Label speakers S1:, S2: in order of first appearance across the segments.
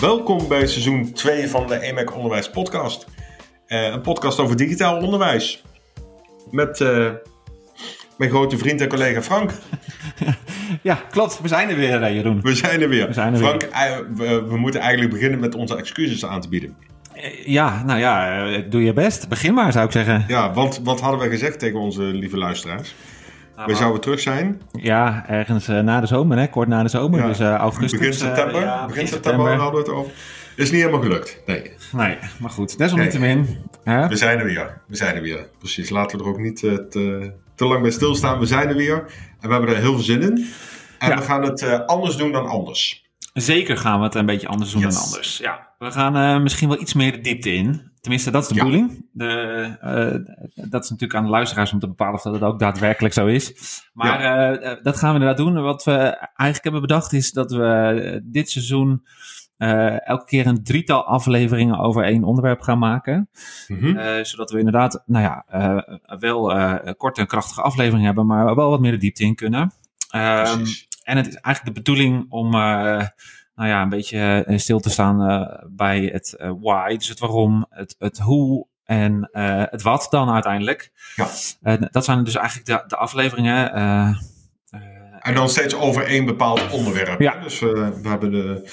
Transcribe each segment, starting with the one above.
S1: Welkom bij seizoen 2 van de EMAC Onderwijs Podcast. Eh, een podcast over digitaal onderwijs. Met eh, mijn grote vriend en collega Frank.
S2: Ja, klopt. We zijn er weer, eh, Jeroen.
S1: We zijn er weer.
S2: We zijn er
S1: Frank, eh, we, we moeten eigenlijk beginnen met onze excuses aan te bieden.
S2: Ja, nou ja, doe je best. Begin maar, zou ik zeggen.
S1: Ja, want wat hadden wij gezegd tegen onze lieve luisteraars?
S2: Nou,
S1: we zouden terug zijn.
S2: Ja, ergens eh, na de zomer, hè? kort na de zomer.
S1: Ja,
S2: dus eh, augustus.
S1: begin
S2: eh,
S1: september.
S2: ja,
S1: begin september hadden we het over. Is niet helemaal gelukt. Nee,
S2: Nee, maar goed. Desalniettemin. hè?
S1: we zijn er weer. We zijn er weer. Precies. Laten we er ook niet te, te lang bij stilstaan. We zijn er weer. En we hebben er heel veel zin in. En
S2: Ja.
S1: we gaan het anders doen dan anders.
S2: Zeker gaan we het een beetje anders doen
S1: Yes.
S2: dan anders. Ja, we gaan misschien wel iets meer de diepte in. Tenminste, dat is de
S1: Ja.
S2: bedoeling. De, eh, dat is natuurlijk aan de luisteraars om te bepalen of dat het ook daadwerkelijk zo is. Maar eh, eh, dat gaan we inderdaad doen. Wat we eigenlijk hebben bedacht is dat we dit seizoen elke keer een drietal afleveringen over één onderwerp gaan maken.
S1: Mhm.
S2: Zodat we inderdaad, nou ja, wel korte en krachtige afleveringen hebben, maar wel wat meer de diepte in kunnen. Ehm, en het is eigenlijk de bedoeling om nou ja, een beetje eh, stil te staan eh, bij het eh, why, dus het waarom, het, het hoe en het wat dan uiteindelijk.
S1: Ja.
S2: Dat zijn dus eigenlijk de, de afleveringen.
S1: En dan steeds over één bepaald onderwerp.
S2: Ja.
S1: Dus we hebben de.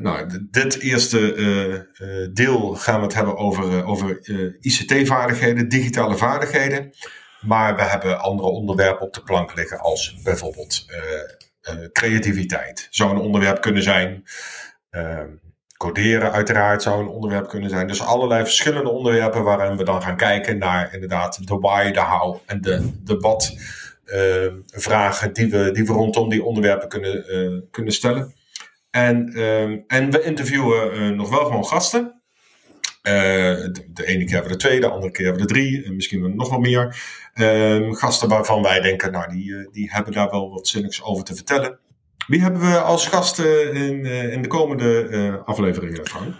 S1: nou, dit eerste deel gaan we het hebben over, over ICT-vaardigheden, digitale vaardigheden. Maar we hebben andere onderwerpen op de plank liggen, als bijvoorbeeld creativiteit. Zou een onderwerp kunnen zijn. Ehm, coderen, uiteraard, zou een onderwerp kunnen zijn. Dus allerlei verschillende onderwerpen waarin we dan gaan kijken naar inderdaad de why, de how en de, de what eh, vragen die we, die we rondom die onderwerpen kunnen, eh, kunnen stellen. En, ehm, en we interviewen eh, nog wel gewoon gasten. Eh, de, de ene keer hebben we de twee, de andere keer hebben we de drie, en misschien nog wel meer. Ehm, gasten waarvan wij denken, nou, die, eh, die hebben daar wel wat zinnigs over te vertellen. Wie hebben we als gasten in, eh, in de komende afleveringen, Frank?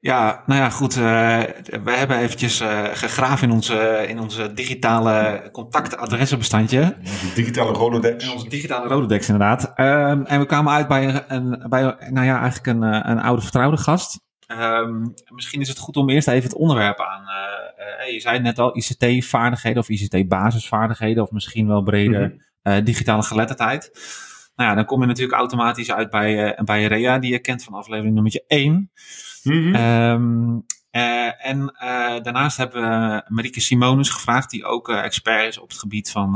S2: Ja, nou ja, goed. we hebben eventjes eh, gegraven in onze, in onze digitale contactadressenbestandje.
S1: Digitale Rolodex.
S2: In onze digitale Rolodex inderdaad. Ehm, en we kwamen uit bij, een, bij nou ja, eigenlijk een, een oude vertrouwde gast. Ehm, misschien is het goed om eerst even het onderwerp aan. eh, eh, je zei het net al, ICT-vaardigheden of ICT-basisvaardigheden of misschien wel breder
S1: Mhm.
S2: eh, digitale geletterdheid. Nou ja, dan kom je natuurlijk automatisch uit bij, bij Rea, die je kent van aflevering nummer 1.
S1: Mhm.
S2: Ehm, eh, en eh, daarnaast hebben we Marieke Simonus gevraagd, die ook eh, expert is op het gebied van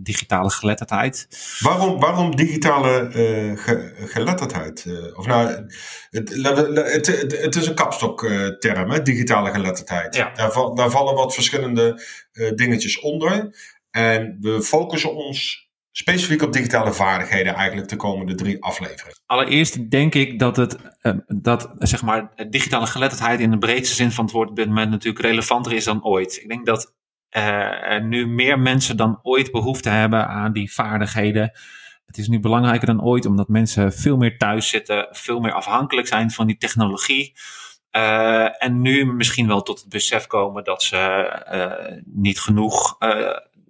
S2: digitale geletterdheid.
S1: Waarom, waarom digitale ge- geletterdheid? Of nou, het, het, het, het is een kapstokterm, hè, digitale geletterdheid.
S2: Ja.
S1: Daar, val- daar vallen wat verschillende dingetjes onder. En we focussen ons specifiek op digitale vaardigheden eigenlijk de komende drie afleveringen.
S2: Allereerst denk ik dat, het, eh, dat zeg maar, digitale geletterdheid in de breedste zin van het woord op moment natuurlijk relevanter is dan ooit. Ik denk dat eh, er nu meer mensen dan ooit behoefte hebben aan die vaardigheden. Het is nu belangrijker dan ooit omdat mensen veel meer thuis zitten, veel meer afhankelijk zijn van die technologie. Eh, en nu misschien wel tot het besef komen dat ze niet genoeg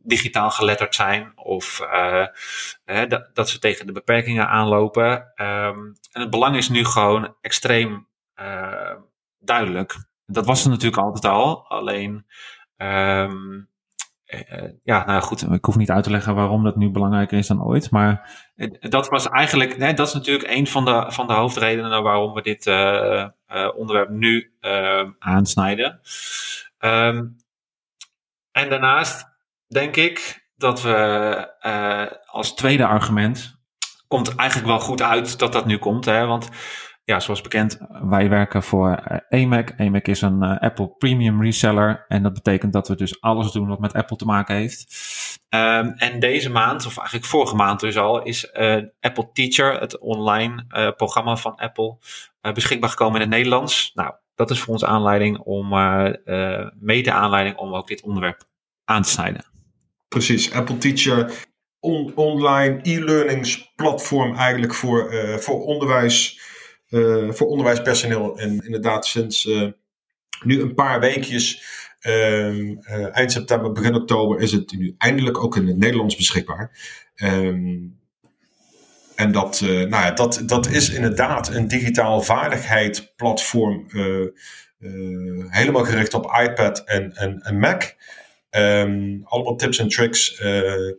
S2: digitaal geletterd zijn of eh, eh, dat, dat ze tegen de beperkingen aanlopen. Ehm, en het belang is nu gewoon extreem eh, duidelijk. Dat was er natuurlijk altijd al, alleen ehm, eh, ja, nou goed, ik hoef niet uit te leggen waarom dat nu belangrijker is dan ooit. Maar dat was eigenlijk, nee, dat is natuurlijk een van de, van de hoofdredenen waarom we dit onderwerp nu eh, aansnijden. Ehm, en daarnaast denk ik dat we eh, als tweede argument, komt eigenlijk wel goed uit dat dat nu komt. Hè? Want ja, zoals bekend, wij werken voor eh, AMAC. AMAC is een eh, Apple Premium Reseller. En dat betekent dat we dus alles doen wat met Apple te maken heeft. Ehm, en deze maand, of eigenlijk vorige maand dus al, is Apple Teacher, het online programma van Apple, beschikbaar gekomen in het Nederlands. Nou, dat is voor ons aanleiding om, mede aanleiding om ook dit onderwerp aan te snijden.
S1: Precies, Apple Teacher, on- online e-learningsplatform eigenlijk voor, eh, voor, onderwijs, eh, voor onderwijspersoneel. En inderdaad sinds eh, nu een paar weekjes, ehm, eh, eind september, begin oktober, is het nu eindelijk ook in het Nederlands beschikbaar. Ehm, En dat, nou ja, dat, dat is inderdaad een digitaal vaardigheidsplatform. helemaal gericht op iPad en, en, en Mac. Um, allemaal tips en tricks,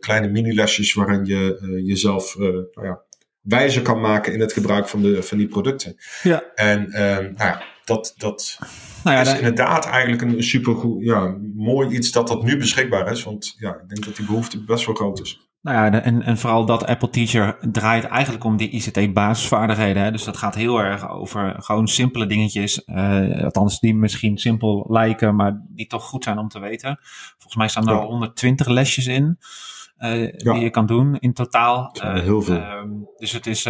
S1: kleine mini-lesjes waarin je jezelf nou ja, wijzer kan maken in het gebruik van, de, van die producten. Ja. En um, nou ja, dat, dat nou ja, is inderdaad eigenlijk een supergoed, ja, mooi iets dat dat nu beschikbaar is. Want ja, ik denk dat die behoefte best wel groot is.
S2: Nou ja, en, en vooral dat Apple Teacher draait eigenlijk om die ICT-basisvaardigheden. Hè? Dus dat gaat heel erg over gewoon simpele dingetjes. Uh, althans, die misschien simpel lijken, maar die toch goed zijn om te weten. Volgens mij staan er 120 lesjes in. Uh, die je kan doen in totaal.
S1: Uh, heel veel. Ehm,
S2: dus het is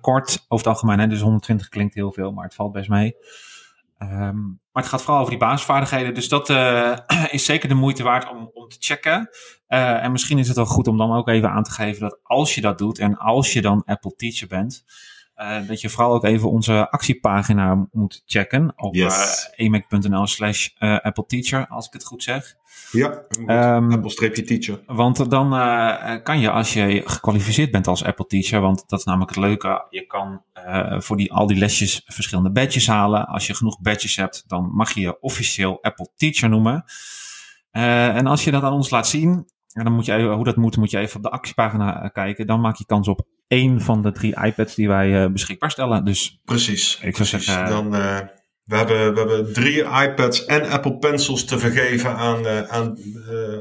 S2: kort over het algemeen. Hè? Dus 120 klinkt heel veel, maar het valt best mee. Um, maar het gaat vooral over die basisvaardigheden. Dus dat uh, is zeker de moeite waard om, om te checken. Uh, en misschien is het wel goed om dan ook even aan te geven dat als je dat doet en als je dan Apple Teacher bent, uh, dat je vooral ook even onze actiepagina moet checken op yes. emac.nl slash Apple Teacher, als ik het goed zeg.
S1: Ja, um, Apple-teacher.
S2: Want dan uh, kan je, als je gekwalificeerd bent als Apple Teacher, want dat is namelijk het leuke, je kan voor die, al die lesjes verschillende badges halen. Als je genoeg badges hebt, dan mag je je officieel Apple Teacher noemen. En als je dat aan ons laat zien, en dan moet je even, hoe dat moet, moet je even op de actiepagina kijken. Dan maak je kans op één van de drie iPads die wij beschikbaar stellen. Dus
S1: precies. Ik zou zeggen. Dan we hebben, we hebben drie iPads en Apple Pencils te vergeven aan, uh, aan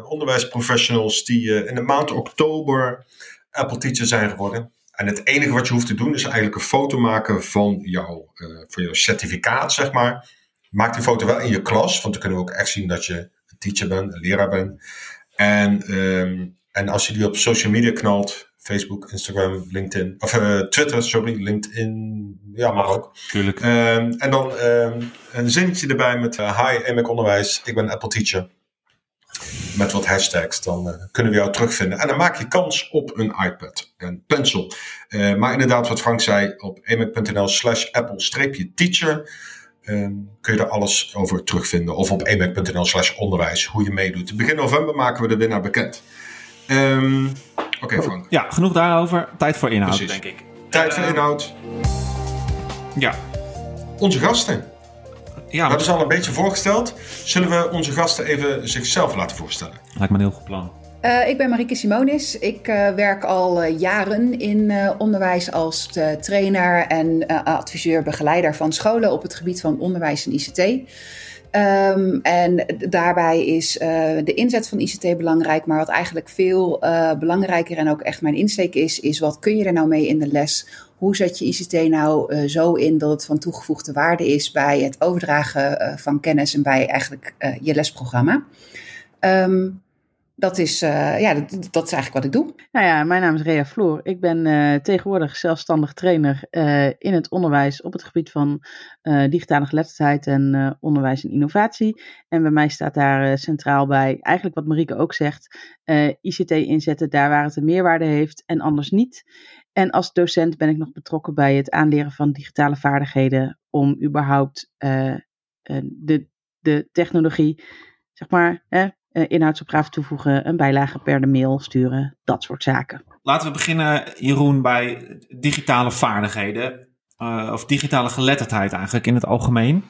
S1: onderwijsprofessionals die in de maand oktober Apple Teacher zijn geworden. En het enige wat je hoeft te doen is eigenlijk een foto maken van, jouw, van jouw certificaat, zeg maar. Maak die foto wel in je klas, want dan kunnen we ook echt zien dat je een teacher bent, een leraar bent. En, um, en als je die op social media knalt, Facebook, Instagram, LinkedIn, of uh, Twitter, sorry, LinkedIn, ja, mag ook.
S2: Tuurlijk.
S1: Um, en dan um, een zinnetje erbij met uh, Hi, EMIC Onderwijs, ik ben Apple Teacher. Met wat hashtags, dan uh, kunnen we jou terugvinden. En dan maak je kans op een iPad, een pencil. maar inderdaad, wat Frank zei, op emic.nl slash apple-teacher um, kun je daar alles over terugvinden. Of op emic.nl slash onderwijs, hoe je meedoet. Begin november maken we de winnaar bekend. Um, Oké, Frank.
S2: Ja, genoeg daarover. Tijd voor inhoud, denk ik.
S1: Tijd voor inhoud.
S2: Ja.
S1: Onze gasten. Ja, we hebben ze al een beetje voorgesteld. Zullen we onze gasten even zichzelf laten voorstellen?
S2: Lijkt me een heel goed plan.
S3: Uh, ik ben Marieke Simonis. Ik uh, werk al uh, jaren in onderwijs als trainer en adviseur, begeleider van scholen op het gebied van onderwijs en ICT. Um, en daarbij is uh, de inzet van ICT belangrijk, maar wat eigenlijk veel uh, belangrijker en ook echt mijn insteek is, is wat kun je er nou mee in de les? Hoe zet je ICT nou uh, zo in dat het van toegevoegde waarde is bij het overdragen van kennis en bij eigenlijk je lesprogramma? Um, dat is, uh, ja, dat, dat, is eigenlijk wat ik doe.
S4: Nou ja, mijn naam is Rea Floor. Ik ben uh, tegenwoordig zelfstandig trainer uh, in het onderwijs op het gebied van digitale geletterdheid en onderwijs en innovatie. En bij mij staat daar centraal bij eigenlijk wat Marieke ook zegt: ICT inzetten daar waar het een meerwaarde heeft en anders niet. En als docent ben ik nog betrokken bij het aanleren van digitale vaardigheden om überhaupt de, de technologie, zeg maar, inhoudsopgave toevoegen, een bijlage per de mail sturen, dat soort zaken.
S2: Laten we beginnen, Jeroen, bij digitale vaardigheden. Uh, of digitale geletterdheid eigenlijk in het algemeen.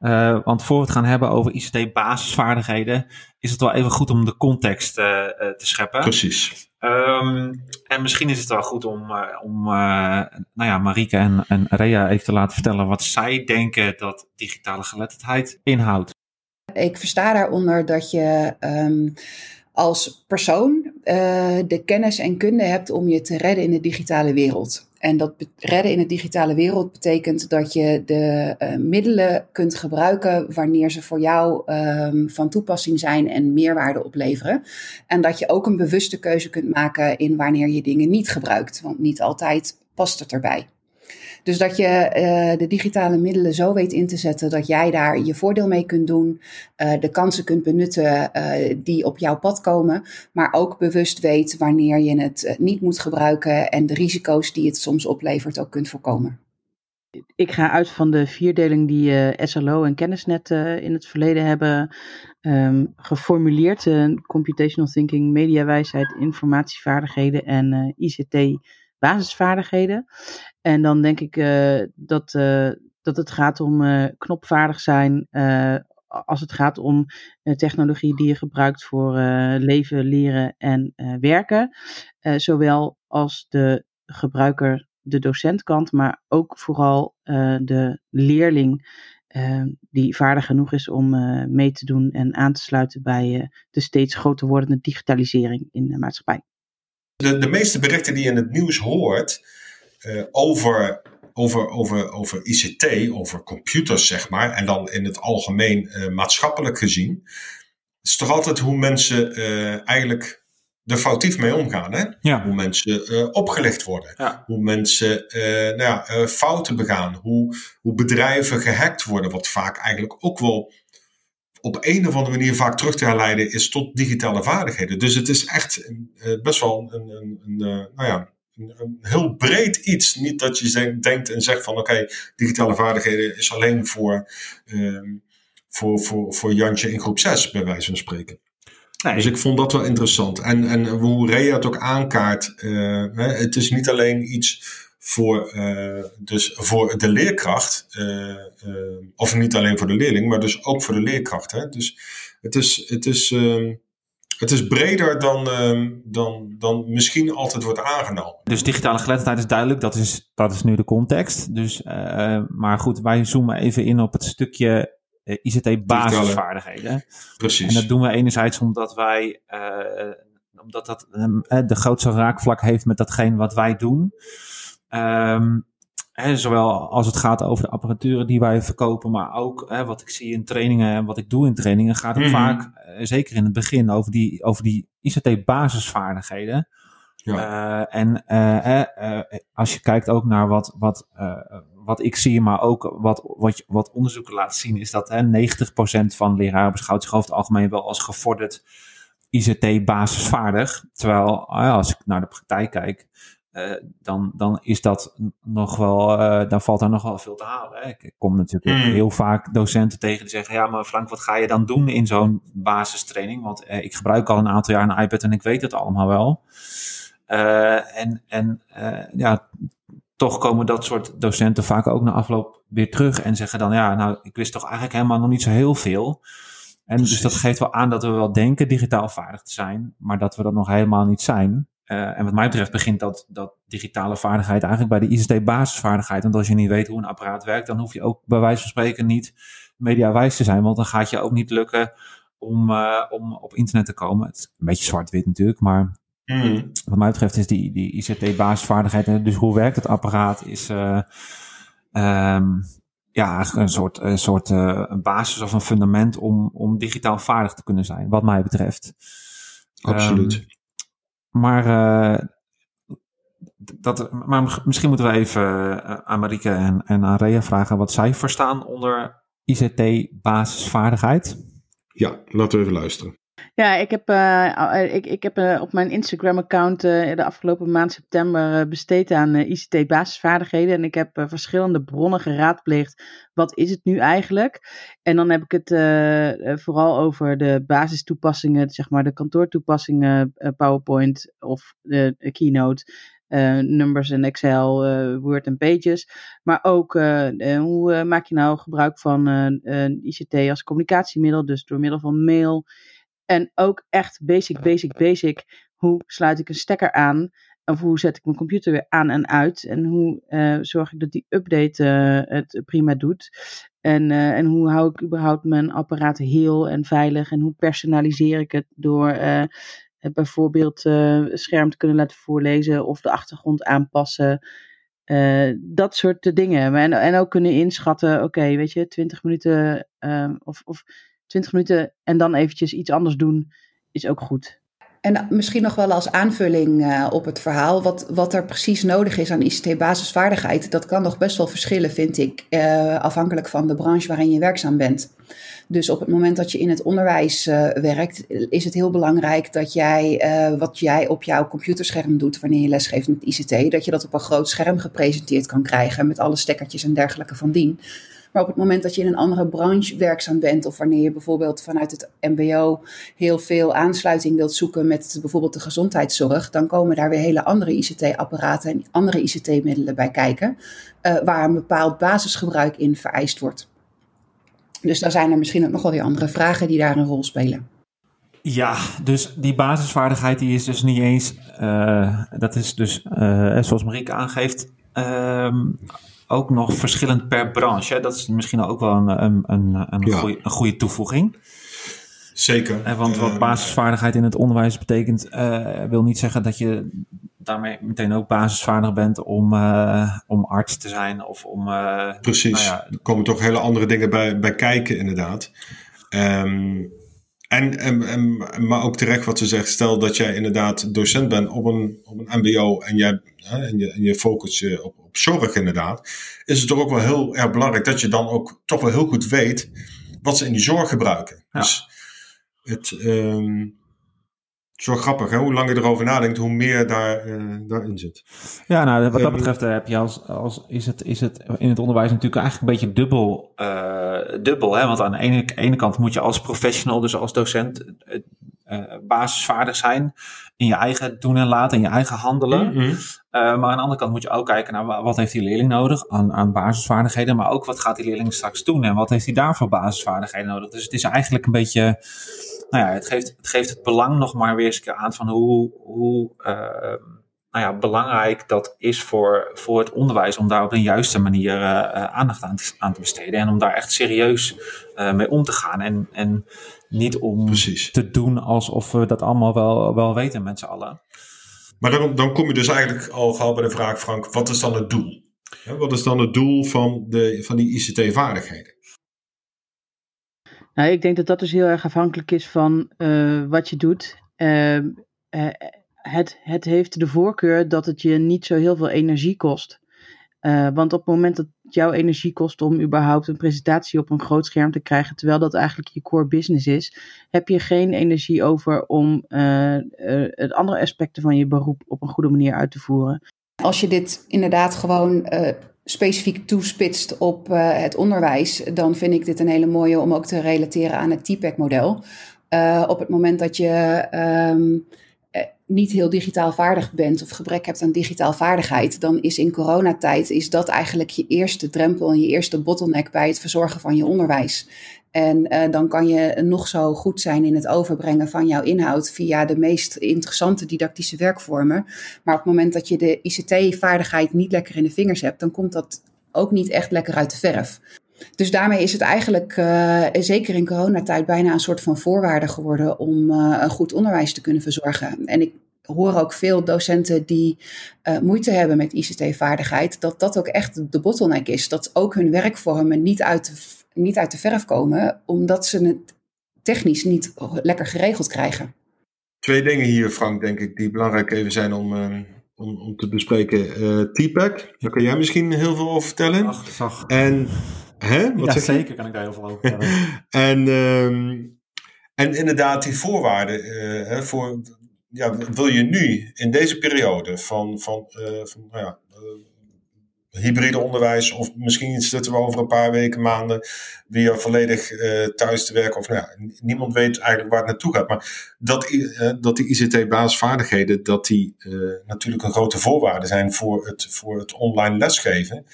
S2: Uh, want voor we het gaan hebben over ICT-basisvaardigheden, is het wel even goed om de context uh, te scheppen.
S1: Precies.
S2: Um, en misschien is het wel goed om, om nou ja, Marieke en, en Rea even te laten vertellen wat zij denken dat digitale geletterdheid inhoudt.
S3: Ik versta daaronder dat je um, als persoon uh, de kennis en kunde hebt om je te redden in de digitale wereld. En dat redden in de digitale wereld betekent dat je de uh, middelen kunt gebruiken wanneer ze voor jou um, van toepassing zijn en meerwaarde opleveren. En dat je ook een bewuste keuze kunt maken in wanneer je dingen niet gebruikt. Want niet altijd past het erbij. Dus dat je uh, de digitale middelen zo weet in te zetten dat jij daar je voordeel mee kunt doen, uh, de kansen kunt benutten uh, die op jouw pad komen, maar ook bewust weet wanneer je het niet moet gebruiken en de risico's die het soms oplevert ook kunt voorkomen.
S4: Ik ga uit van de vierdeling die SLO en Kennisnet in het verleden hebben um, geformuleerd. computational thinking, mediawijsheid, informatievaardigheden en ICT basisvaardigheden. En dan denk ik dat, dat het gaat om knopvaardig zijn als het gaat om technologie die je gebruikt voor leven, leren en werken. zowel als de gebruiker, de docentkant, maar ook vooral de leerling die vaardig genoeg is om mee te doen en aan te sluiten bij de steeds groter wordende digitalisering in de maatschappij.
S1: De, de meeste berichten die je in het nieuws hoort over, over, over, over ICT, over computers zeg maar, en dan in het algemeen maatschappelijk gezien, is toch altijd hoe mensen eigenlijk er foutief mee omgaan. Hè? Hoe mensen uh, opgelicht worden. Hoe mensen uh, nou ja, uh, fouten begaan. Hoe, hoe bedrijven gehackt worden. Wat vaak eigenlijk ook wel op een of andere manier vaak terug te herleiden is tot digitale vaardigheden. Dus het is echt best wel een, een, een, nou ja, een, heel breed iets. Niet dat je denkt en zegt van oké, digitale vaardigheden is alleen voor, ehm, voor, voor, voor Jantje in groep 6, bij wijze van spreken. Dus ik vond dat wel interessant. En, en hoe Rea het ook aankaart, uh, het is niet alleen iets voor, uh, dus voor de leerkracht, uh, of niet alleen voor de leerling, maar dus ook voor de leerkracht. Hè? Dus het is, het is, ehm, het is breder dan, ehm, dan, dan misschien altijd wordt aangenomen.
S2: Dus digitale geletterdheid is duidelijk, dat is, dat is nu de context. Dus, maar goed, wij zoomen even in op het stukje eh, ICT-basisvaardigheden.
S1: Precies.
S2: En dat doen we enerzijds omdat wij, uh, omdat dat uh, de grootste raakvlak heeft met datgene wat wij doen. Um, hè, zowel als het gaat over de apparatuur die wij verkopen, maar ook hè, wat ik zie in trainingen en wat ik doe in trainingen, gaat het mm vaak, zeker in het begin, over die, over die ICT-basisvaardigheden. Ja. Uh, en uh, als je kijkt ook naar wat, wat wat ik zie, maar ook wat, wat, wat onderzoeken laten zien, is dat hè, 90% van leraren beschouwt zich over het algemeen wel als gevorderd ICT-basisvaardig. Terwijl als ik naar de praktijk kijk, uh, dan, dan is dat nog wel, uh, dan valt daar nog wel veel te halen. Hè. Ik kom natuurlijk mm. heel vaak docenten tegen die zeggen: Ja, maar Frank, wat ga je dan doen in zo'n basistraining? Want uh, ik gebruik al een aantal jaar een iPad en ik weet het allemaal wel. en en ja, toch komen dat soort docenten vaak ook na afloop weer terug en zeggen dan, ja, nou, ik wist toch eigenlijk helemaal nog niet zo heel veel. En dus dat geeft wel aan dat we wel denken digitaal vaardig te zijn, maar dat we dat nog helemaal niet zijn. Uh, en wat mij betreft begint dat, dat digitale vaardigheid eigenlijk bij de ICT-basisvaardigheid. Want als je niet weet hoe een apparaat werkt, dan hoef je ook bij wijze van spreken niet mediawijs te zijn. Want dan gaat je ook niet lukken om, uh, om op internet te komen. Het is een beetje zwart-wit natuurlijk, maar Mm. Wat mij betreft is die, die ICT-basisvaardigheid, dus hoe werkt het apparaat, is uh, um, ja, een soort, een soort uh, basis of een fundament om, om digitaal vaardig te kunnen zijn, wat mij betreft.
S1: Absoluut. Um,
S2: maar, uh, dat, maar misschien moeten we even aan Marike en, en aan vragen wat zij verstaan onder ICT-basisvaardigheid.
S1: Ja, laten we even luisteren.
S4: Ja, ik heb, uh, ik, ik heb uh, op mijn Instagram-account de afgelopen maand september besteed aan ICT-basisvaardigheden. En ik heb verschillende bronnen geraadpleegd. Wat is het nu eigenlijk? En dan heb ik het vooral over de basistoepassingen, zeg maar de kantoortoepassingen, PowerPoint of Keynote. numbers en Excel, Word en Pages. Maar ook hoe maak je nou gebruik van ICT als communicatiemiddel, dus door middel van mail, en ook echt basic, basic, basic. Hoe sluit ik een stekker aan? Of hoe zet ik mijn computer weer aan en uit? En hoe uh, zorg ik dat die update uh, het prima doet? En, uh, en hoe hou ik überhaupt mijn apparaat heel en veilig? En hoe personaliseer ik het door bijvoorbeeld scherm te kunnen laten voorlezen of de achtergrond aanpassen? dat soort dingen. En, en ook kunnen inschatten, oké, weet je, 20 minuten of, of 20 minuten en dan eventjes iets anders doen, is ook goed.
S3: En misschien nog wel als aanvulling uh, op het verhaal, wat, wat er precies nodig is aan ICT-basisvaardigheid, dat kan nog best wel verschillen, vind ik, uh, afhankelijk van de branche waarin je werkzaam bent. Dus op het moment dat je in het onderwijs uh, werkt, is het heel belangrijk dat jij wat jij op jouw computerscherm doet wanneer je lesgeeft met ICT, dat je dat op een groot scherm gepresenteerd kan krijgen met alle stekkertjes en dergelijke van dien. Maar op het moment dat je in een andere branche werkzaam bent, of wanneer je bijvoorbeeld vanuit het MBO heel veel aansluiting wilt zoeken met bijvoorbeeld de gezondheidszorg, dan komen daar weer hele andere ICT-apparaten en andere ICT-middelen bij kijken, uh, waar een bepaald basisgebruik in vereist wordt. Dus daar zijn er misschien ook nog wel weer andere vragen die daar een rol spelen.
S2: Ja, dus die basisvaardigheid die is dus niet eens, uh, dat is dus uh, zoals Marieke aangeeft, uh, ook nog verschillend per branche. Dat is misschien ook wel een, een, een, een, ja. goeie, een goede toevoeging.
S1: Zeker.
S2: En want wat basisvaardigheid in het onderwijs betekent, wil niet zeggen dat je daarmee meteen ook basisvaardig bent om, om arts te zijn of om.
S1: Precies. Nou ja, er komen toch hele andere dingen bij, bij kijken, inderdaad. Um, en, en, en, maar ook terecht wat ze zegt, stel dat jij inderdaad docent bent op een, op een MBO en, jij, hè, en, je, en je focus je op, op zorg inderdaad, is het toch ook wel heel erg belangrijk dat je dan ook toch wel heel goed weet wat ze in die zorg gebruiken. Ja. Dus het, um, zo grappig, hè? hoe langer je erover nadenkt, hoe meer daar, uh, daarin zit.
S2: Ja, nou, wat dat ehm, betreft heb je als, als is, het, is het in het onderwijs natuurlijk eigenlijk een beetje dubbel. Uh, dubbel hè? Want aan de ene, ene kant moet je als professional, dus als docent, uh, basisvaardig zijn in je eigen doen en laten, in je eigen handelen. Mm -hmm. maar aan de andere kant moet je ook kijken naar wat heeft die leerling nodig aan, aan basisvaardigheden, maar ook wat gaat die leerling straks doen en wat heeft hij daarvoor basisvaardigheden nodig. Dus het is eigenlijk een beetje nou ja, het geeft, het geeft het belang nog maar weer eens een keer aan van hoe, hoe uh, nou ja, belangrijk dat is voor, voor het onderwijs om daar op een juiste manier uh, aandacht aan te, aan te, besteden en om daar echt serieus uh, mee om te gaan en, en niet om Precies. te doen alsof we dat allemaal wel, wel weten met z'n allen.
S1: Maar dan, dan kom je dus eigenlijk al gauw bij de vraag, Frank, wat is dan het doel? wat is dan het doel van, de, van die ICT-vaardigheden?
S4: Nou, ik denk dat dat dus heel erg afhankelijk is van uh, wat je doet. Uh, uh, het, het heeft de voorkeur dat het je niet zo heel veel energie kost. want op het moment dat het jouw energie kost om überhaupt een presentatie op een groot scherm te krijgen, terwijl dat eigenlijk je core business is, heb je geen energie over om het andere aspecten van je beroep op een goede manier uit te voeren.
S3: Als je dit inderdaad gewoon specifiek toespitst op uh, het onderwijs, dan vind ik dit een hele mooie om ook te relateren aan het TPAC-model. Uh, op het moment dat je um, niet heel digitaal vaardig bent of gebrek hebt aan digitaal vaardigheid, dan is in coronatijd is dat eigenlijk je eerste drempel en je eerste bottleneck bij het verzorgen van je onderwijs. En uh, dan kan je nog zo goed zijn in het overbrengen van jouw inhoud via de meest interessante didactische werkvormen. Maar op het moment dat je de ICT-vaardigheid niet lekker in de vingers hebt, dan komt dat ook niet echt lekker uit de verf. Dus daarmee is het eigenlijk, uh, zeker in coronatijd, bijna een soort van voorwaarde geworden om uh, een goed onderwijs te kunnen verzorgen. En ik hoor ook veel docenten die uh, moeite hebben met ICT-vaardigheid, dat dat ook echt de bottleneck is. Dat ook hun werkvormen niet uit de niet uit de verf komen, omdat ze het technisch niet lekker geregeld krijgen.
S1: Twee dingen hier, Frank, denk ik, die belangrijk even zijn om, uh, om, om te bespreken. Uh, T-Pack, daar kan jij misschien heel veel over vertellen.
S2: Ach.
S1: En, hè?
S2: Wat ja, zeker kan ik daar heel veel over vertellen.
S1: en, um, en inderdaad, die voorwaarden uh, voor, ja, wil je nu in deze periode van, van, van nou ja, hybride onderwijs, of misschien zitten we over een paar weken, maanden, weer volledig uh, thuis te werken. Of nou ja, niemand weet eigenlijk waar het naartoe gaat. Maar dat, uh, dat die ICT-basisvaardigheden, dat die uh, natuurlijk een grote voorwaarde zijn voor het, voor het online lesgeven,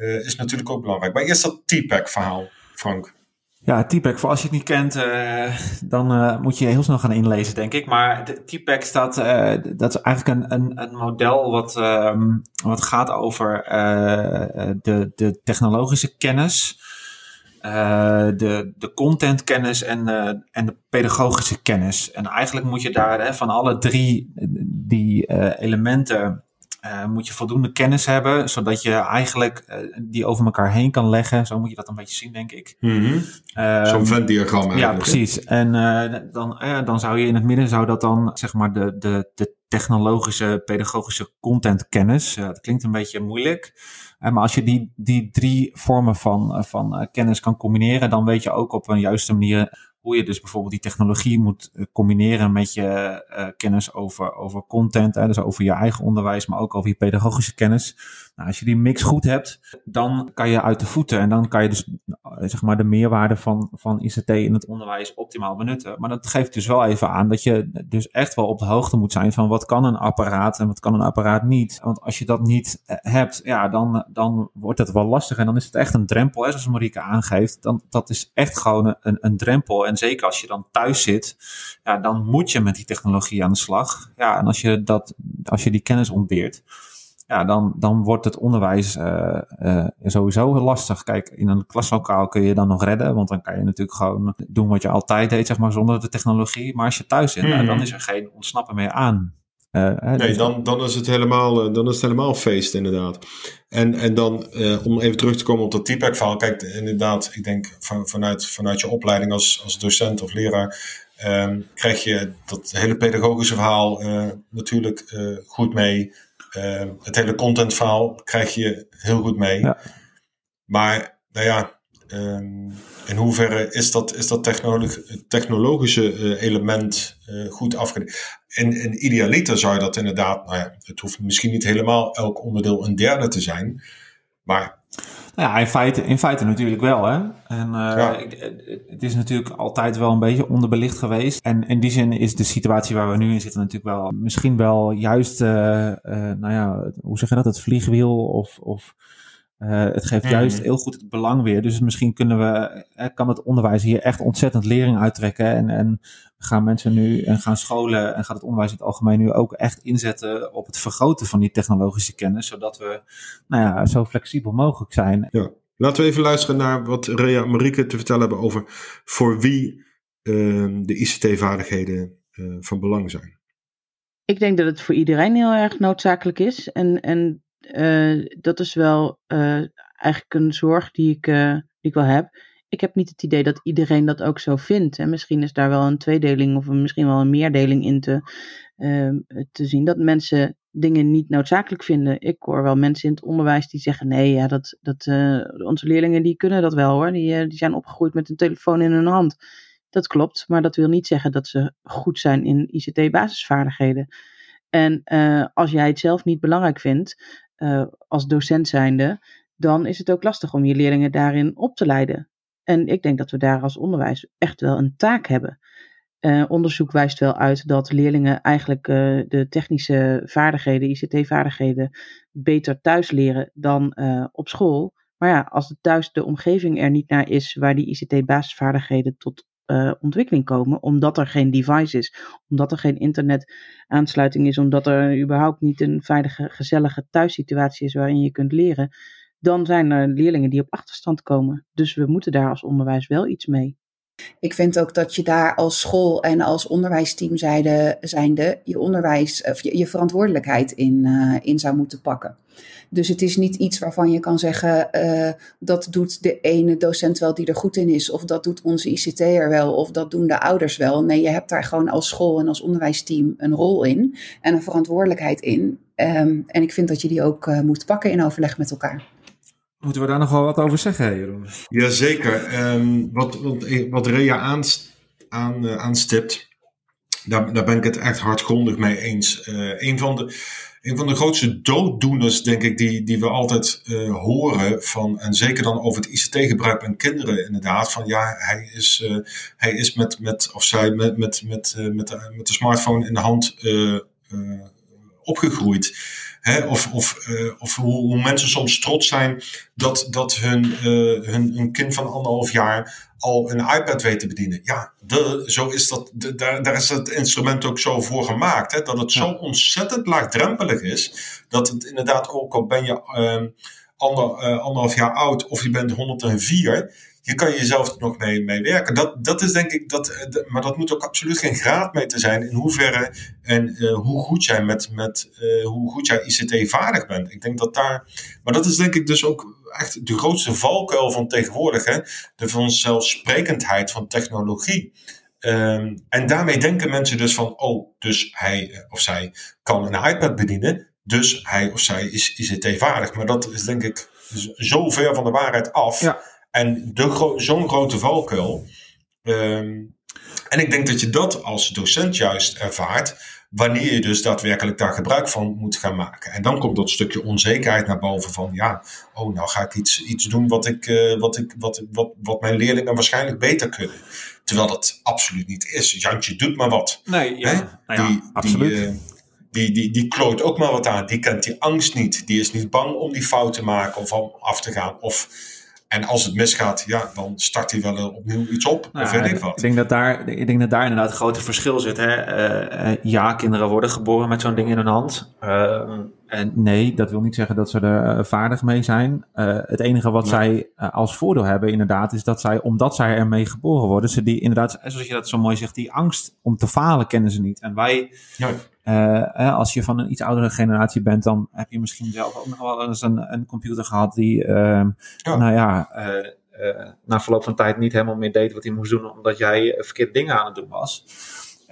S1: is natuurlijk ook belangrijk. Maar eerst dat TPAC-verhaal, Frank.
S2: Ja, TPAC, voor als je het niet kent, uh, dan uh, moet je heel snel gaan inlezen, denk ik. Maar de TPAC staat, dat is eigenlijk een, een, een model wat, um, wat gaat over de, de technologische kennis, de, de contentkennis en, en de pedagogische kennis. En eigenlijk moet je daar hè, van alle drie die elementen uh, moet je voldoende kennis hebben, zodat je eigenlijk uh, die over elkaar heen kan leggen. Zo moet je dat een beetje zien, denk ik.
S1: Mm -hmm. uh, Zo'n Venn-diagram
S2: Ja, precies. En dan, dan zou je in het midden zou dat dan, zeg maar, de, de, de technologische, pedagogische contentkennis. dat klinkt een beetje moeilijk. maar als je die, die drie vormen van, van kennis kan combineren, dan weet je ook op een juiste manier hoe je dus bijvoorbeeld die technologie moet eh, combineren met je uh, kennis over, over content, hè, dus over je eigen onderwijs, maar ook over je pedagogische kennis. Nou, als je die mix goed hebt, dan kan je uit de voeten en dan kan je dus zeg maar de meerwaarde van, van ICT in het onderwijs optimaal benutten. Maar dat geeft dus wel even aan dat je dus echt wel op de hoogte moet zijn van wat kan een apparaat en wat kan een apparaat niet. Want als je dat niet hebt, ja, dan, dan wordt het wel lastig en dan is het echt een drempel, hè, zoals Marieke aangeeft. Dan, dat is echt gewoon een, een drempel. En zeker als je dan thuis zit, ja, dan moet je met die technologie aan de slag. Ja, en als je, dat, als je die kennis ontbeert, ja, dan, dan wordt het onderwijs uh, uh, sowieso lastig. Kijk, in een klaslokaal kun je dan nog redden, want dan kan je natuurlijk gewoon doen wat je altijd deed, zeg maar, zonder de technologie. Maar als je thuis zit, mm -hmm. dan is er geen ontsnappen meer aan.
S1: Uh, nee, dus dan, dan, is het helemaal, dan is het helemaal feest, inderdaad. En, en dan, uh, om even terug te komen op dat TPAC verhaal. Kijk, inderdaad, ik denk van, vanuit, vanuit je opleiding als, als docent of leraar. Um, krijg je dat hele pedagogische verhaal uh, natuurlijk goed mee. Het hele contentverhaal krijg je heel goed mee. Ja. Maar, nou ja, Um, in hoeverre is dat, is dat technolog technologische uh, element uh, goed afgedekt? In, in idealiter zou je dat inderdaad, nou ja, het hoeft misschien niet helemaal elk onderdeel een derde te zijn, maar.
S2: Nou ja, in feite, in feite natuurlijk wel. Hè? En uh, ja. het is natuurlijk altijd wel een beetje onderbelicht geweest. En in die zin is de situatie waar we nu in zitten natuurlijk wel misschien wel juist, nou ja, hoe zeg je dat, het vliegwiel of. of uh, het geeft mm. juist heel goed het belang weer. Dus misschien kunnen we, uh, kan het onderwijs hier echt ontzettend lering uittrekken. En, en gaan mensen nu en gaan scholen en gaat het onderwijs in het algemeen nu ook echt inzetten op het vergroten van die technologische kennis. Zodat we nou ja, zo flexibel mogelijk zijn.
S1: Ja. Laten we even luisteren naar wat Rea en Marieke te vertellen hebben over voor wie uh, de ICT-vaardigheden van belang zijn.
S4: Ik denk dat het voor iedereen heel erg noodzakelijk is. En, en dat is wel uh, eigenlijk een zorg die ik, uh, die ik wel heb. Ik heb niet het idee dat iedereen dat ook zo vindt. En misschien is daar wel een tweedeling of misschien wel een meerdeling in te, ehm, te zien. Dat mensen dingen niet noodzakelijk vinden. Ik hoor wel mensen in het onderwijs die zeggen: nee, ja, dat, dat, onze leerlingen die kunnen dat wel hoor. Die, die zijn opgegroeid met een telefoon in hun hand. Dat klopt, maar dat wil niet zeggen dat ze goed zijn in ICT-basisvaardigheden. En als jij het zelf niet belangrijk vindt, uh, als docent zijnde, dan is het ook lastig om je leerlingen daarin op te leiden. En ik denk dat we daar als onderwijs echt wel een taak hebben. Uh, onderzoek wijst wel uit dat leerlingen eigenlijk uh, de technische vaardigheden, ICT-vaardigheden, beter thuis leren dan op school. Maar ja, als thuis de omgeving er niet naar is waar die ICT-basisvaardigheden tot uh, ontwikkeling komen, omdat er geen device is, omdat er geen internetaansluiting is, omdat er überhaupt niet een veilige, gezellige thuissituatie is waarin je kunt leren, dan zijn er leerlingen die op achterstand komen. Dus we moeten daar als onderwijs wel iets mee.
S3: Ik vind ook dat je daar als school en als onderwijsteam zijnde, zijnde je onderwijs of je, verantwoordelijkheid in, uh, in zou moeten pakken. Dus het is niet iets waarvan je kan zeggen, uh, dat doet de ene docent wel die er goed in is, of dat doet onze ICT'er wel, of dat doen de ouders wel. Nee, je hebt daar gewoon als school en als onderwijsteam een rol in en een verantwoordelijkheid in. Um, en ik vind dat je die ook uh, moet pakken in overleg met elkaar.
S2: Moeten we daar nog wel wat over zeggen, Jeroen?
S1: Jazeker. Um, wat, wat, wat Rea aanst, aan, uh, aanstipt, daar, daar ben ik het echt hardgrondig mee eens. Uh, een, van de, een van de grootste dooddoeners, denk ik, die, die we altijd uh, horen van, en zeker dan over het ICT-gebruik bij kinderen, inderdaad, van ja, hij is, uh, hij is met, met, of zij met, met, met, met, de, met de smartphone in de hand opgegroeid. Hè, of of, of hoe, mensen soms trots zijn dat, dat hun, hun, hun kind van anderhalf jaar al een iPad weet te bedienen. Ja, de, zo is dat, de, daar, daar is het instrument ook zo voor gemaakt. Hè, dat het zo ontzettend laagdrempelig is. Dat het inderdaad ook al ben je uh, ander, anderhalf jaar oud of je bent 104 je kan jezelf nog mee, mee werken. Dat, dat is denk ik, dat, eh, maar dat moet ook absoluut geen graadmeter zijn in hoeverre en uh, hoe goed jij met, met uh, hoe goed jij ICT vaardig bent. Ik denk dat daar, maar dat is denk ik dus ook echt de grootste valkuil van tegenwoordig, hè? de vanzelfsprekendheid van technologie. Um, en daarmee denken mensen dus van, oh, dus hij of zij kan een iPad bedienen, dus hij of zij is ICT-vaardig. Maar dat is denk ik zo ver van de waarheid af. Ja. En zo'n grote valkuil, Ehm, en ik denk dat je dat als docent juist ervaart wanneer je dus daadwerkelijk daar gebruik van moet gaan maken. En dan komt dat stukje onzekerheid naar boven van ja, oh nou ga ik iets, iets doen wat, ik, uh, wat, ik, wat, wat, wat mijn leerlingen waarschijnlijk beter kunnen. Terwijl dat absoluut niet is. Jantje doet maar wat.
S2: Nee, ja,
S1: nou ja die, absoluut. Die, uh, die, die, die klooit ook maar wat aan. Die kent die angst niet. Die is niet bang om die fout te maken of om af te gaan. Of en als het misgaat, ja, dan start hij wel opnieuw iets op. Nou, of weet ik wat.
S2: Ik denk dat daar, ik denk dat daar inderdaad een grote verschil zit. Hè? Uh, ja, kinderen worden geboren met zo'n ding in hun hand. Uh, en nee, dat wil niet zeggen dat ze er vaardig mee zijn. het enige wat zij als voordeel hebben, inderdaad, is dat zij, omdat zij ermee geboren worden, ze die inderdaad, zoals je dat zo mooi zegt, die angst om te falen kennen ze niet. En wij. Ja uh, als je van een iets oudere generatie bent, dan heb je misschien zelf ook nog wel eens een, een computer gehad die, uh, nou ja, uh, na verloop van tijd niet helemaal meer deed wat hij moest doen, omdat jij verkeerde dingen aan het doen was.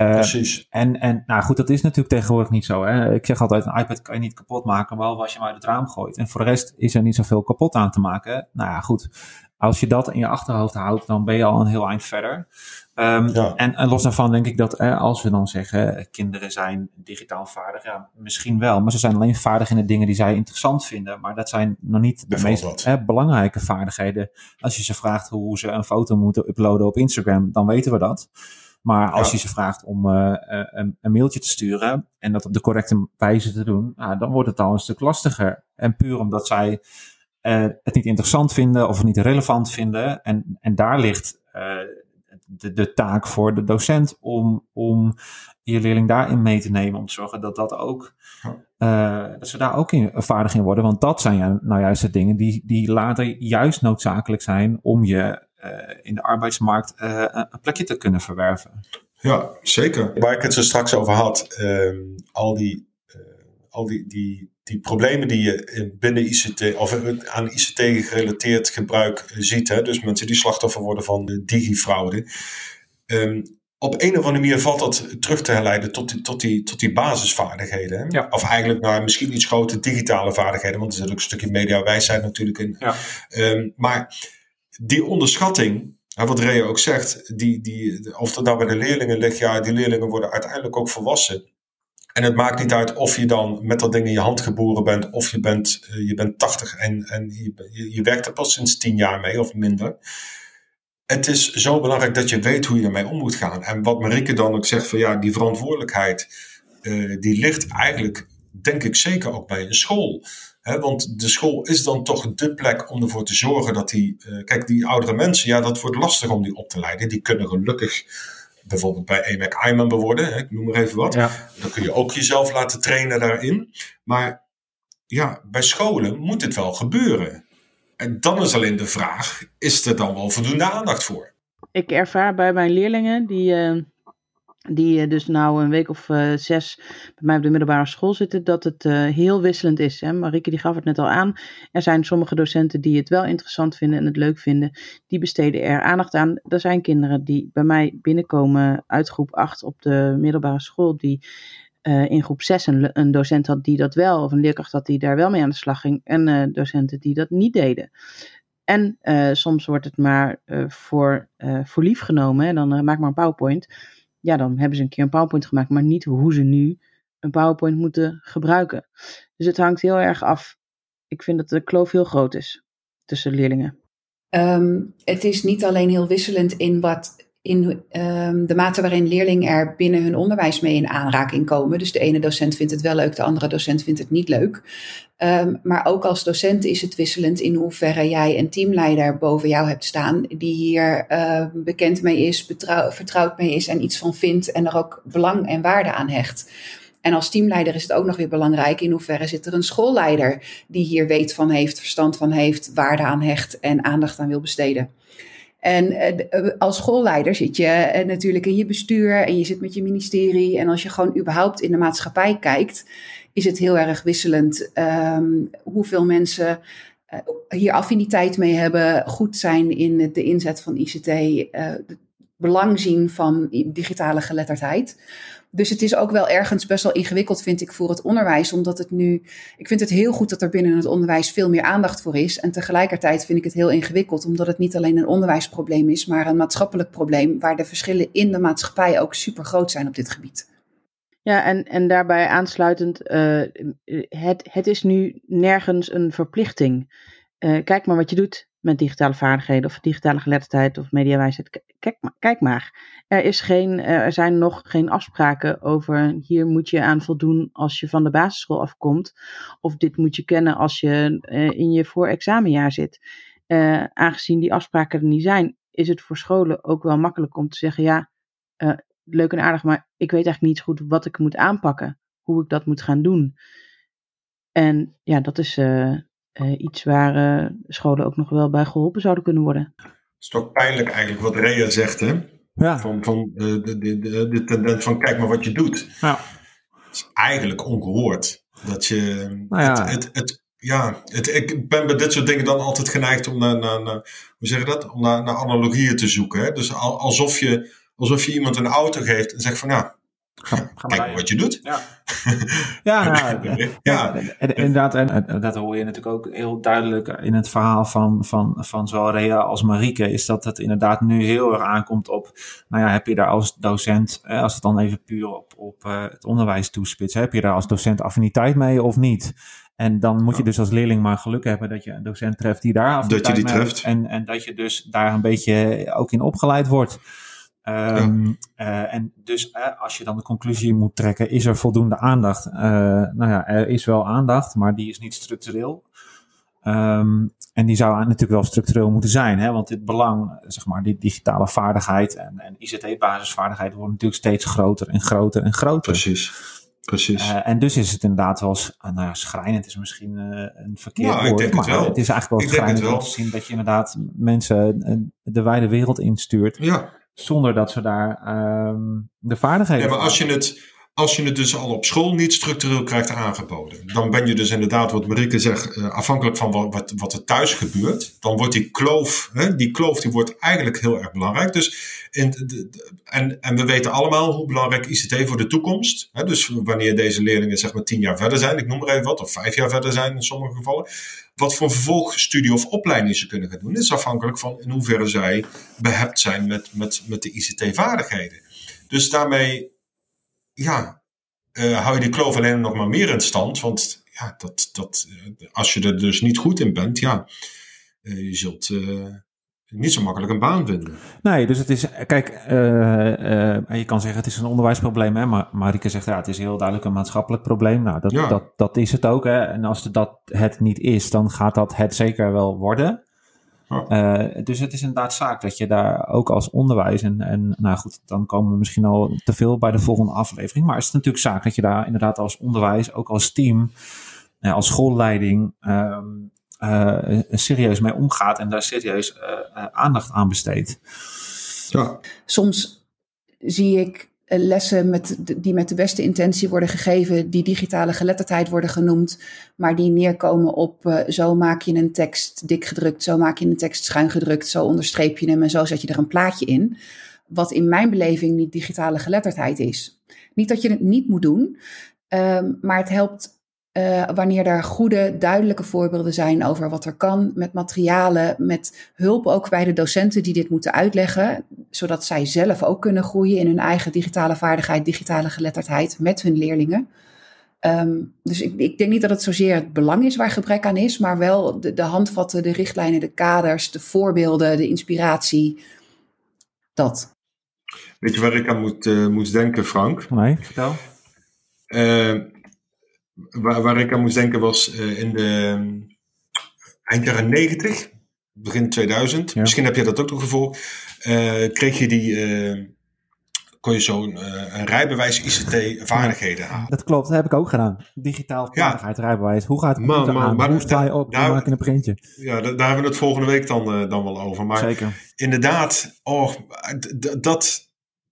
S1: Precies.
S2: En, en nou goed, dat is natuurlijk tegenwoordig niet zo. Hè? Ik zeg altijd, een iPad kan je niet kapot maken, behalve als je hem uit het raam gooit. En voor de rest is er niet zoveel kapot aan te maken. Nou ja, goed. Als je dat in je achterhoofd houdt, dan ben je al een heel eind verder. Um, ja. en, en, los daarvan denk ik dat als we dan zeggen, kinderen zijn digitaal vaardig, ja, misschien wel, maar ze zijn alleen vaardig in de dingen die zij interessant vinden. Maar dat zijn nog niet de meest belangrijke vaardigheden. Als je ze vraagt hoe ze een foto moeten uploaden op Instagram, dan weten we dat. Maar als ja. je ze vraagt om uh, een, een, mailtje te sturen en dat op de correcte wijze te doen, nou, dan wordt het al een stuk lastiger. En puur omdat zij uh, het niet interessant vinden of het niet relevant vinden. En, en daar ligt uh, de, de taak voor de docent om, om je leerling daarin mee te nemen. Om te zorgen dat, dat, ook, dat ze daar ook in, vaardig in worden. Want dat zijn nou juist de dingen die, die later juist noodzakelijk zijn om je in de arbeidsmarkt een plekje te kunnen verwerven.
S1: Ja, zeker. Waar ik het zo straks over had, ehm, al die, al die, die die problemen die je binnen ICT of aan ICT gerelateerd gebruik ziet, hè, dus mensen die slachtoffer worden van digifraude, um, op een of andere manier valt dat terug te herleiden tot die, tot die, tot die basisvaardigheden. Hè? Ja. Of eigenlijk naar misschien iets grote digitale vaardigheden, want er zit ook een stukje mediawijsheid natuurlijk in. Ja. Um, maar die onderschatting, wat Rea ook zegt, die, die, of dat nou bij de leerlingen ligt, ja, die leerlingen worden uiteindelijk ook volwassen. En het maakt niet uit of je dan met dat ding in je hand geboren bent, of je bent, uh, je bent 80 en, en je, je, werkt er pas sinds 10 jaar mee of minder. Het is zo belangrijk dat je weet hoe je ermee om moet gaan. En wat Marike dan ook zegt van ja, die verantwoordelijkheid, uh, die ligt eigenlijk, denk ik zeker ook bij een school. He, want de school is dan toch de plek om ervoor te zorgen dat die, uh, kijk, die oudere mensen, ja, dat wordt lastig om die op te leiden. Die kunnen gelukkig bijvoorbeeld bij EMAC Iman worden, ik noem maar even wat. Dan kun je ook jezelf laten trainen daarin. Maar ja, bij scholen moet het wel gebeuren. En dan is alleen de vraag, is er dan wel voldoende aandacht voor?
S4: Ik ervaar bij mijn leerlingen die... Uh die dus nou een week of uh, zes bij mij op de middelbare school zitten, dat het uh, heel wisselend is. Hè? Marieke die gaf het net al aan. Er zijn sommige docenten die het wel interessant vinden en het leuk vinden. Die besteden er aandacht aan. Er zijn kinderen die bij mij binnenkomen uit groep 8 op de middelbare school, die in groep 6 een, een, docent had die dat wel, of een leerkracht had die daar wel mee aan de slag ging, en docenten die dat niet deden. En soms wordt het maar voor, voor lief genomen. Hè? Dan maak maar een PowerPoint ja, dan hebben ze een keer een PowerPoint gemaakt, maar niet hoe ze nu een PowerPoint moeten gebruiken. Dus het hangt heel erg af. Ik vind dat de kloof heel groot is tussen leerlingen.
S3: Um, het is niet alleen heel wisselend in wat in um, de mate waarin leerlingen er binnen hun onderwijs mee in aanraking komen. Dus de ene docent vindt het wel leuk, de andere docent vindt het niet leuk. Um, maar ook als docent is het wisselend in hoeverre jij een teamleider boven jou hebt staan, die hier uh, bekend mee is, vertrouwd mee is en iets van vindt en er ook belang en waarde aan hecht. En als teamleider is het ook nog weer belangrijk in hoeverre zit er een schoolleider die hier weet van heeft, verstand van heeft, waarde aan hecht en aandacht aan wil besteden. En uh, als schoolleider zit je uh, natuurlijk in je bestuur en je zit met je ministerie. En als je gewoon überhaupt in de maatschappij kijkt, is het heel erg wisselend um, hoeveel mensen uh, hier affiniteit mee hebben, goed zijn in de inzet van ICT. belang zien van digitale geletterdheid. Dus het is ook wel ergens best wel ingewikkeld, vind ik, voor het onderwijs. Omdat het nu. Ik vind het heel goed dat er binnen het onderwijs veel meer aandacht voor is. En tegelijkertijd vind ik het heel ingewikkeld, omdat het niet alleen een onderwijsprobleem is, maar een maatschappelijk probleem. Waar de verschillen in de maatschappij ook super groot zijn op dit gebied.
S4: Ja, en, en daarbij aansluitend, uh, het, het is nu nergens een verplichting. Uh, kijk maar wat je doet met digitale vaardigheden of digitale geletterdheid of mediawijsheid. Kijk, kijk maar. Er, is geen, er zijn nog geen afspraken over hier moet je aan voldoen als je van de basisschool afkomt. Of dit moet je kennen als je uh, in je voorexamenjaar zit. Uh, aangezien die afspraken er niet zijn, is het voor scholen ook wel makkelijk om te zeggen: ja, leuk en aardig, maar ik weet eigenlijk niet goed wat ik moet aanpakken. Hoe ik dat moet gaan doen. En ja, dat is iets waar uh, scholen ook nog wel bij geholpen zouden kunnen worden.
S1: Het is toch pijnlijk eigenlijk wat Rea zegt, hè?
S2: Ja.
S1: Van, van de, de, de, de, tendens van kijk maar wat je doet.
S2: Ja.
S1: Het is eigenlijk ongehoord. Dat je.
S2: Nou ja.
S1: Het, het, het, ja, het, ik ben bij dit soort dingen dan altijd geneigd om naar, naar, naar hoe zeg je dat? Om naar, naar analogieën te zoeken. Hè? Dus al, alsof, je, alsof je iemand een auto geeft en zegt van ja,
S2: Ga, ga
S1: kijk wat je doet.
S2: Ja, ja, nou,
S1: ja.
S2: En, inderdaad, en dat hoor je natuurlijk ook heel duidelijk in het verhaal van, van, van zowel Rea als Marieke, is dat het inderdaad nu heel erg aankomt op, nou ja, heb je daar als docent, als het dan even puur op, op het onderwijs toespitst, heb je daar als docent affiniteit mee of niet? En dan moet je dus als leerling maar geluk hebben dat je een docent treft die daar affiniteit
S1: dat je die
S2: mee
S1: treft.
S2: heeft. En, en dat je dus daar een beetje ook in opgeleid wordt. Um, ja. uh, en dus uh, als je dan de conclusie moet trekken, is er voldoende aandacht? Uh, nou ja, er is wel aandacht, maar die is niet structureel. Um, en die zou natuurlijk wel structureel moeten zijn, hè? want dit belang, zeg maar, die digitale vaardigheid en, en ICT-basisvaardigheid wordt natuurlijk steeds groter en groter en groter.
S1: Precies. Precies.
S2: Uh, en dus is het inderdaad wel, nou ja, schrijnend is misschien uh, een verkeerd
S1: nou,
S2: woord,
S1: ik denk
S2: maar
S1: het, wel.
S2: het is eigenlijk wel
S1: ik
S2: schrijnend om te zien dat je inderdaad mensen de wijde wereld instuurt.
S1: Ja.
S2: Zonder dat ze daar um, de vaardigheden
S1: Ja, maar als je, het, als je het dus al op school niet structureel krijgt aangeboden, dan ben je dus inderdaad, wat Marieke zegt, uh, afhankelijk van wat, wat, er thuis gebeurt. Dan wordt die kloof, hè, die kloof die wordt eigenlijk heel erg belangrijk. Dus in en, en we weten allemaal hoe belangrijk ICT voor de toekomst. Hè, dus wanneer deze leerlingen zeg maar tien jaar verder zijn, ik noem maar even wat, of vijf jaar verder zijn in sommige gevallen. Wat voor vervolgstudie of opleiding ze kunnen gaan doen, is afhankelijk van in hoeverre zij behept zijn met, met, met de ICT-vaardigheden. Dus daarmee, ja, uh, hou je die kloof alleen nog maar meer in stand. Want ja, dat, dat, als je er dus niet goed in bent, ja, uh, je zult uh, niet zo makkelijk een baan vinden.
S2: Nee, dus het is, kijk, je kan zeggen het is een onderwijsprobleem, hè, maar Marike zegt ja, het is heel duidelijk een maatschappelijk probleem. Nou, dat,
S1: Ja.
S2: dat, dat is het ook. Hè. En als dat het niet is, dan gaat dat het zeker wel worden.
S1: Ja.
S2: Uh, dus het is inderdaad zaak dat je daar ook als onderwijs, en, en nou goed, dan komen we misschien al te veel bij de volgende aflevering, maar het is natuurlijk zaak dat je daar inderdaad als onderwijs, ook als team, uh, als schoolleiding, uh, serieus mee omgaat en daar serieus uh, aandacht aan besteedt.
S1: Ja.
S3: Soms zie ik lessen met, die met de beste intentie worden gegeven, die digitale geletterdheid worden genoemd, maar die neerkomen op uh, zo maak je een tekst dik gedrukt, zo maak je een tekst schuin gedrukt, zo onderstreep je hem en zo zet je er een plaatje in. Wat in mijn beleving niet digitale geletterdheid is. Niet dat je het niet moet doen, um, maar het helpt uh, wanneer er goede, duidelijke voorbeelden zijn over wat er kan met materialen, met hulp ook bij de docenten die dit moeten uitleggen, zodat zij zelf ook kunnen groeien in hun eigen digitale vaardigheid, digitale geletterdheid met hun leerlingen. Um, dus ik, ik, denk niet dat het zozeer het belang is waar gebrek aan is, maar wel de, de handvatten, de richtlijnen, de kaders, de voorbeelden, de inspiratie. Dat.
S1: Weet je waar ik aan moet, uh, moet denken, Frank?
S2: Nee, vertel.
S1: Uh, waar, waar, ik aan moest denken was uh, in de um, eind jaren 90, begin 2000. Ja. Misschien heb je dat ook nog gevolgd. Uh, kreeg je die, uh, kon je zo'n een rijbewijs ICT vaardigheden halen.
S2: Dat klopt, dat heb ik ook gedaan. Digitaal vaardigheid, ja. rijbewijs. Hoe gaat het
S1: man,
S2: aan?
S1: Maar,
S2: Hoe sta je op? Hoe maak je een printje?
S1: Ja, daar hebben we het volgende week dan, dan wel over. Maar
S2: Zeker.
S1: inderdaad, oh, dat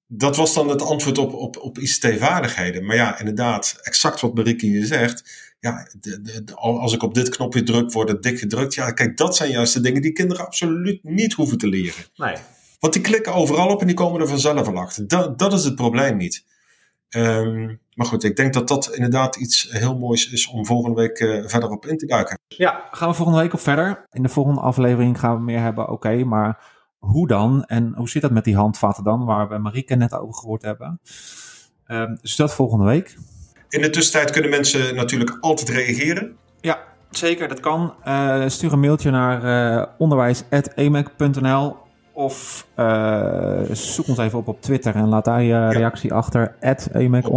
S1: dat was dan het antwoord op, op, op ICT-vaardigheden. Maar ja, inderdaad, exact wat Marieke hier zegt. Ja, de, de, de, als ik op dit knopje druk, wordt het dik gedrukt. Ja, kijk, dat zijn juist de dingen die kinderen absoluut niet hoeven te leren.
S2: Nee.
S1: Want die klikken overal op en die komen er vanzelf al achter. Dat, dat is het probleem niet. Ehm, maar goed, ik denk dat dat inderdaad iets heel moois is om volgende week uh, verder op in te duiken.
S2: Ja, gaan we volgende week op verder. In de volgende aflevering gaan we meer hebben, oké, maar hoe dan? En hoe zit dat met die handvaten dan, waar we Marieke net over gehoord hebben? Um, dus dat volgende week.
S1: In de tussentijd kunnen mensen natuurlijk altijd reageren.
S2: Ja, zeker, dat kan. Uh, stuur een mailtje naar uh, onderwijs.emec.nl of uh, zoek ons even op op Twitter en laat daar je reactie achter. Emec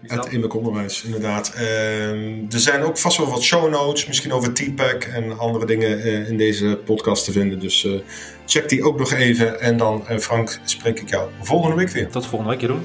S2: Onderwijs.
S1: Het Emec Onderwijs, inderdaad. Uh, er zijn ook vast wel wat show notes, misschien over TPAC en andere dingen uh, in deze podcast te vinden. Dus uh, check die ook nog even. En dan, Frank, spreek ik jou volgende week weer.
S2: Tot volgende week, Jeroen.